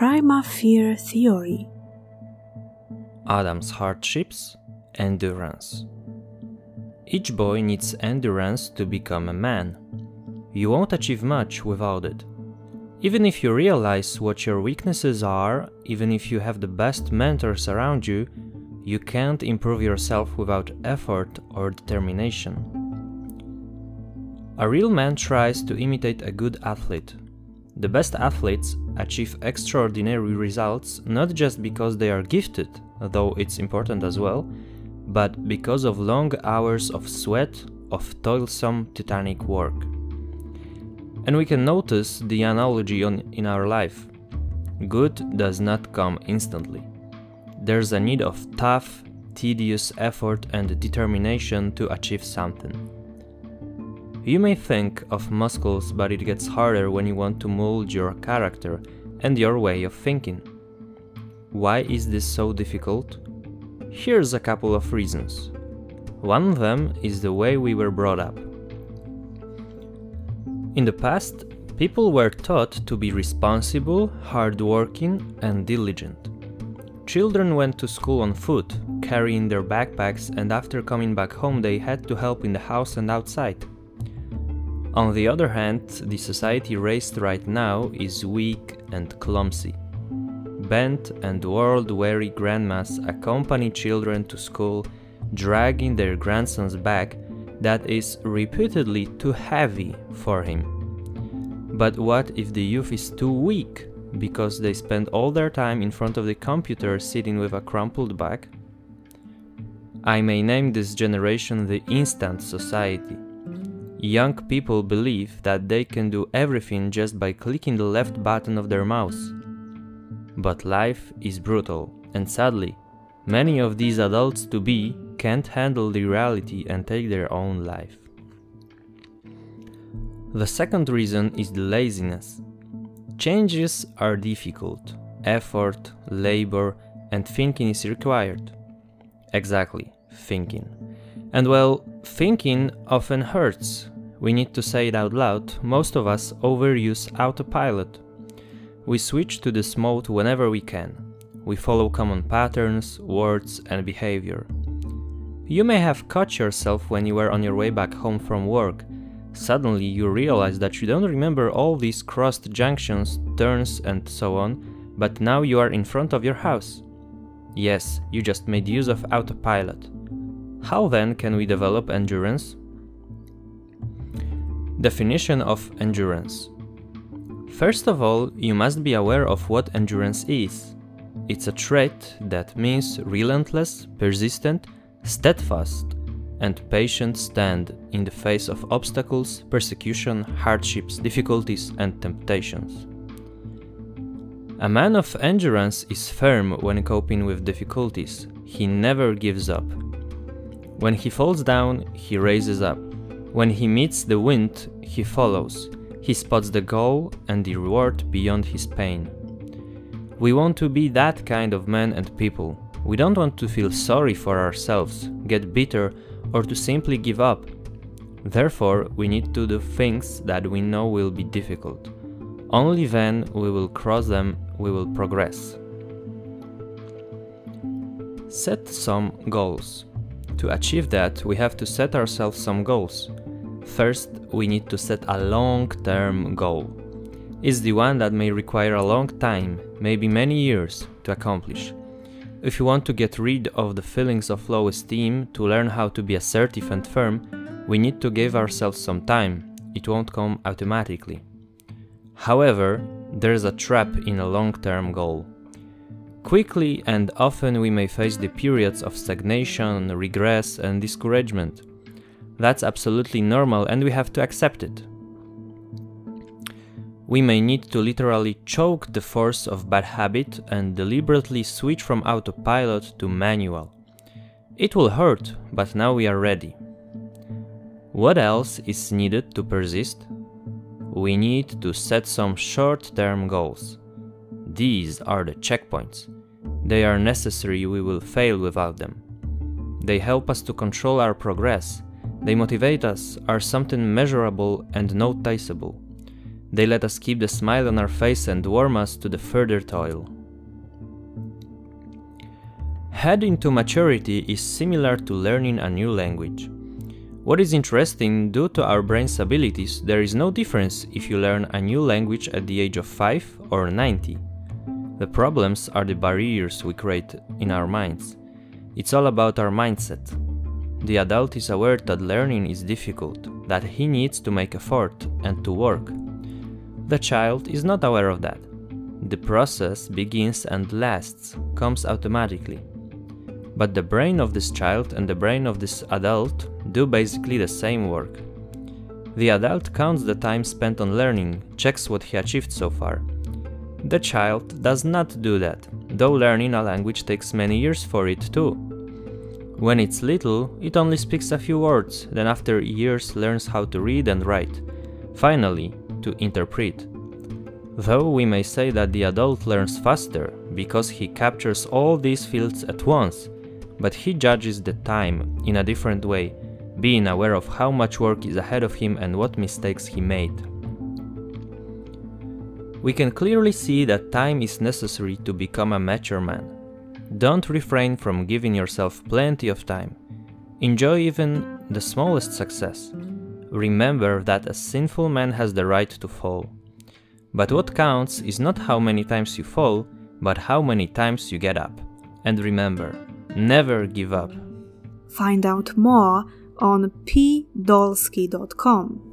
Prima Fear Theory Adam's hardships, endurance. Each boy needs endurance to become a man. You won't achieve much without it. Even if you realize what your weaknesses are, even if you have the best mentors around you, you can't improve yourself without effort or determination. A real man tries to imitate a good athlete. The best athletes achieve extraordinary results not just because they are gifted, though it's important as well, but because of long hours of sweat, of toilsome titanic work. And we can notice the analogy on, in our life. Good does not come instantly. There's a need of tough, tedious effort and determination to achieve something. You may think of muscles, but it gets harder when you want to mold your character and your way of thinking. Why is this so difficult? Here's a couple of reasons. One of them is the way we were brought up. In the past, people were taught to be responsible, hardworking, and diligent. Children went to school on foot, carrying their backpacks, and after coming back home, they had to help in the house and outside. On the other hand, the society raised right now is weak and clumsy. Bent and world weary grandmas accompany children to school, dragging their grandson's bag that is reputedly too heavy for him. But what if the youth is too weak because they spend all their time in front of the computer sitting with a crumpled bag? I may name this generation the instant society. Young people believe that they can do everything just by clicking the left button of their mouse. But life is brutal, and sadly, many of these adults to be can't handle the reality and take their own life. The second reason is the laziness. Changes are difficult, effort, labor, and thinking is required. Exactly, thinking. And well, thinking often hurts. We need to say it out loud. Most of us overuse autopilot. We switch to this mode whenever we can. We follow common patterns, words, and behavior. You may have caught yourself when you were on your way back home from work. Suddenly you realize that you don't remember all these crossed junctions, turns, and so on, but now you are in front of your house. Yes, you just made use of autopilot. How then can we develop endurance? Definition of endurance First of all, you must be aware of what endurance is. It's a trait that means relentless, persistent, steadfast, and patient stand in the face of obstacles, persecution, hardships, difficulties, and temptations. A man of endurance is firm when coping with difficulties. He never gives up. When he falls down, he raises up. When he meets the wind, he follows. He spots the goal and the reward beyond his pain. We want to be that kind of men and people. We don't want to feel sorry for ourselves, get bitter, or to simply give up. Therefore, we need to do things that we know will be difficult. Only then we will cross them, we will progress. Set some goals. To achieve that, we have to set ourselves some goals. First, we need to set a long-term goal. It's the one that may require a long time, maybe many years, to accomplish. If you want to get rid of the feelings of low esteem, to learn how to be assertive and firm, we need to give ourselves some time. It won't come automatically. However, there's a trap in a long-term goal. Quickly and often we may face the periods of stagnation, regress and discouragement. That's absolutely normal and we have to accept it. We may need to literally choke the force of bad habit and deliberately switch from autopilot to manual. It will hurt, but now we are ready. What else is needed to persist? We need to set some short-term goals. These are the checkpoints. They are necessary, we will fail without them. They help us to control our progress they motivate us, are something measurable and noticeable. They let us keep the smile on our face and warm us to the further toil. Heading to maturity is similar to learning a new language. What is interesting, due to our brain's abilities, there is no difference if you learn a new language at the age of 5 or 90. The problems are the barriers we create in our minds. It's all about our mindset. The adult is aware that learning is difficult, that he needs to make effort and to work. The child is not aware of that. The process begins and lasts, comes automatically. But the brain of this child and the brain of this adult do basically the same work. The adult counts the time spent on learning, checks what he achieved so far. The child does not do that, though learning a language takes many years for it too. When it's little, it only speaks a few words, then after years learns how to read and write. Finally, to interpret. Though we may say that the adult learns faster because he captures all these fields at once, but he judges the time in a different way, being aware of how much work is ahead of him and what mistakes he made. We can clearly see that time is necessary to become a mature man. Don't refrain from giving yourself plenty of time. Enjoy even the smallest success. Remember that a sinful man has the right to fall. But what counts is not how many times you fall, but how many times you get up. And remember, Never give up. Find out more on pdolsky.com.